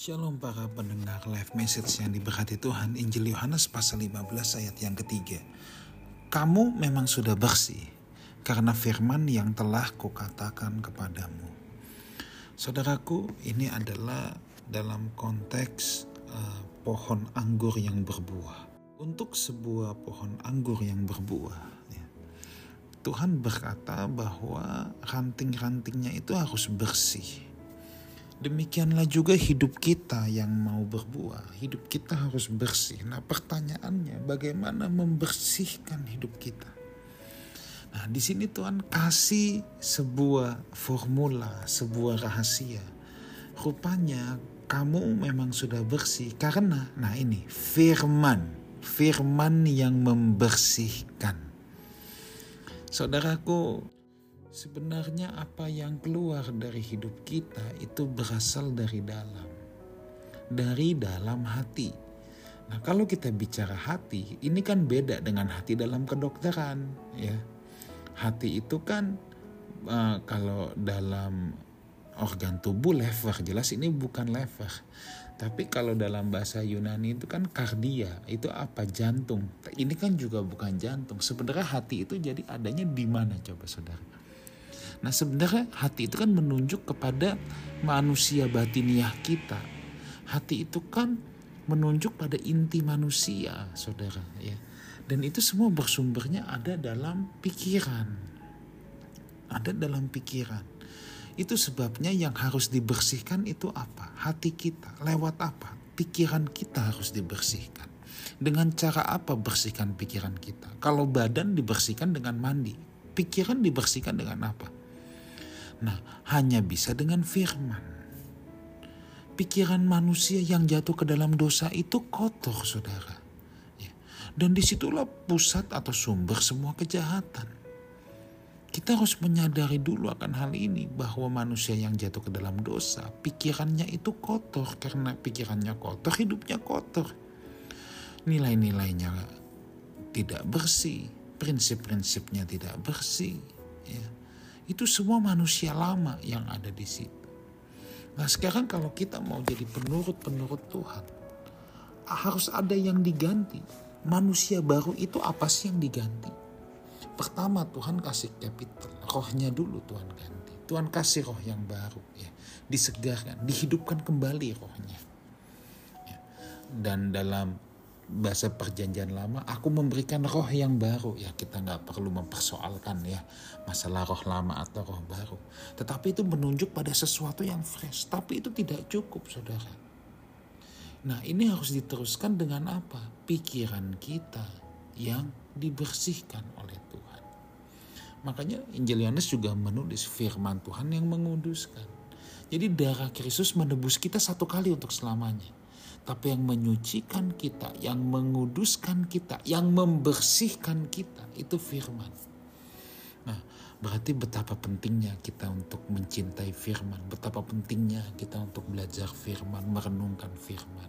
Shalom para pendengar live message yang diberkati Tuhan Injil Yohanes pasal 15 ayat yang ketiga. Kamu memang sudah bersih karena firman yang telah kukatakan kepadamu. Saudaraku ini adalah dalam konteks uh, pohon anggur yang berbuah. Untuk sebuah pohon anggur yang berbuah ya, Tuhan berkata bahwa ranting-rantingnya itu harus bersih Demikianlah juga hidup kita yang mau berbuah. Hidup kita harus bersih. Nah pertanyaannya bagaimana membersihkan hidup kita? Nah di sini Tuhan kasih sebuah formula, sebuah rahasia. Rupanya kamu memang sudah bersih karena, nah ini firman, firman yang membersihkan. Saudaraku, Sebenarnya apa yang keluar dari hidup kita itu berasal dari dalam. Dari dalam hati. Nah, kalau kita bicara hati, ini kan beda dengan hati dalam kedokteran, ya. Hati itu kan uh, kalau dalam organ tubuh lever, jelas ini bukan lever. Tapi kalau dalam bahasa Yunani itu kan kardia, itu apa? Jantung. Ini kan juga bukan jantung. Sebenarnya hati itu jadi adanya di mana coba saudara? Nah sebenarnya hati itu kan menunjuk kepada manusia batiniah kita. Hati itu kan menunjuk pada inti manusia, saudara. Ya. Dan itu semua bersumbernya ada dalam pikiran. Ada dalam pikiran. Itu sebabnya yang harus dibersihkan itu apa? Hati kita. Lewat apa? Pikiran kita harus dibersihkan. Dengan cara apa bersihkan pikiran kita? Kalau badan dibersihkan dengan mandi, pikiran dibersihkan dengan apa? Nah, hanya bisa dengan firman. Pikiran manusia yang jatuh ke dalam dosa itu kotor, saudara. Ya. Dan di situlah pusat atau sumber semua kejahatan. Kita harus menyadari dulu akan hal ini bahwa manusia yang jatuh ke dalam dosa, pikirannya itu kotor karena pikirannya kotor, hidupnya kotor. Nilai-nilainya tidak bersih, prinsip-prinsipnya tidak bersih, ya itu semua manusia lama yang ada di situ. Nah sekarang kalau kita mau jadi penurut-penurut Tuhan, harus ada yang diganti. Manusia baru itu apa sih yang diganti? Pertama Tuhan kasih capital, rohnya dulu Tuhan ganti. Tuhan kasih roh yang baru, ya, disegarkan, dihidupkan kembali rohnya. Ya. Dan dalam bahasa perjanjian lama aku memberikan roh yang baru. Ya kita nggak perlu mempersoalkan ya masalah roh lama atau roh baru. Tetapi itu menunjuk pada sesuatu yang fresh tapi itu tidak cukup saudara. Nah ini harus diteruskan dengan apa? Pikiran kita yang dibersihkan oleh Tuhan. Makanya Injil Yohanes juga menulis firman Tuhan yang menguduskan. Jadi darah Kristus menebus kita satu kali untuk selamanya tapi yang menyucikan kita, yang menguduskan kita, yang membersihkan kita itu firman. Nah, berarti betapa pentingnya kita untuk mencintai firman, betapa pentingnya kita untuk belajar firman, merenungkan firman.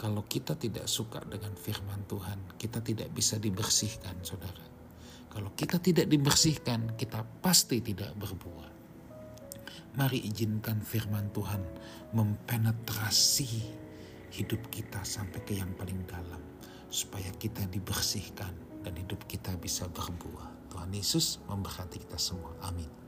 Kalau kita tidak suka dengan firman Tuhan, kita tidak bisa dibersihkan, saudara. Kalau kita tidak dibersihkan, kita pasti tidak berbuah. Mari izinkan firman Tuhan mempenetrasi hidup kita sampai ke yang paling dalam supaya kita dibersihkan dan hidup kita bisa berbuah. Tuhan Yesus memberkati kita semua. Amin.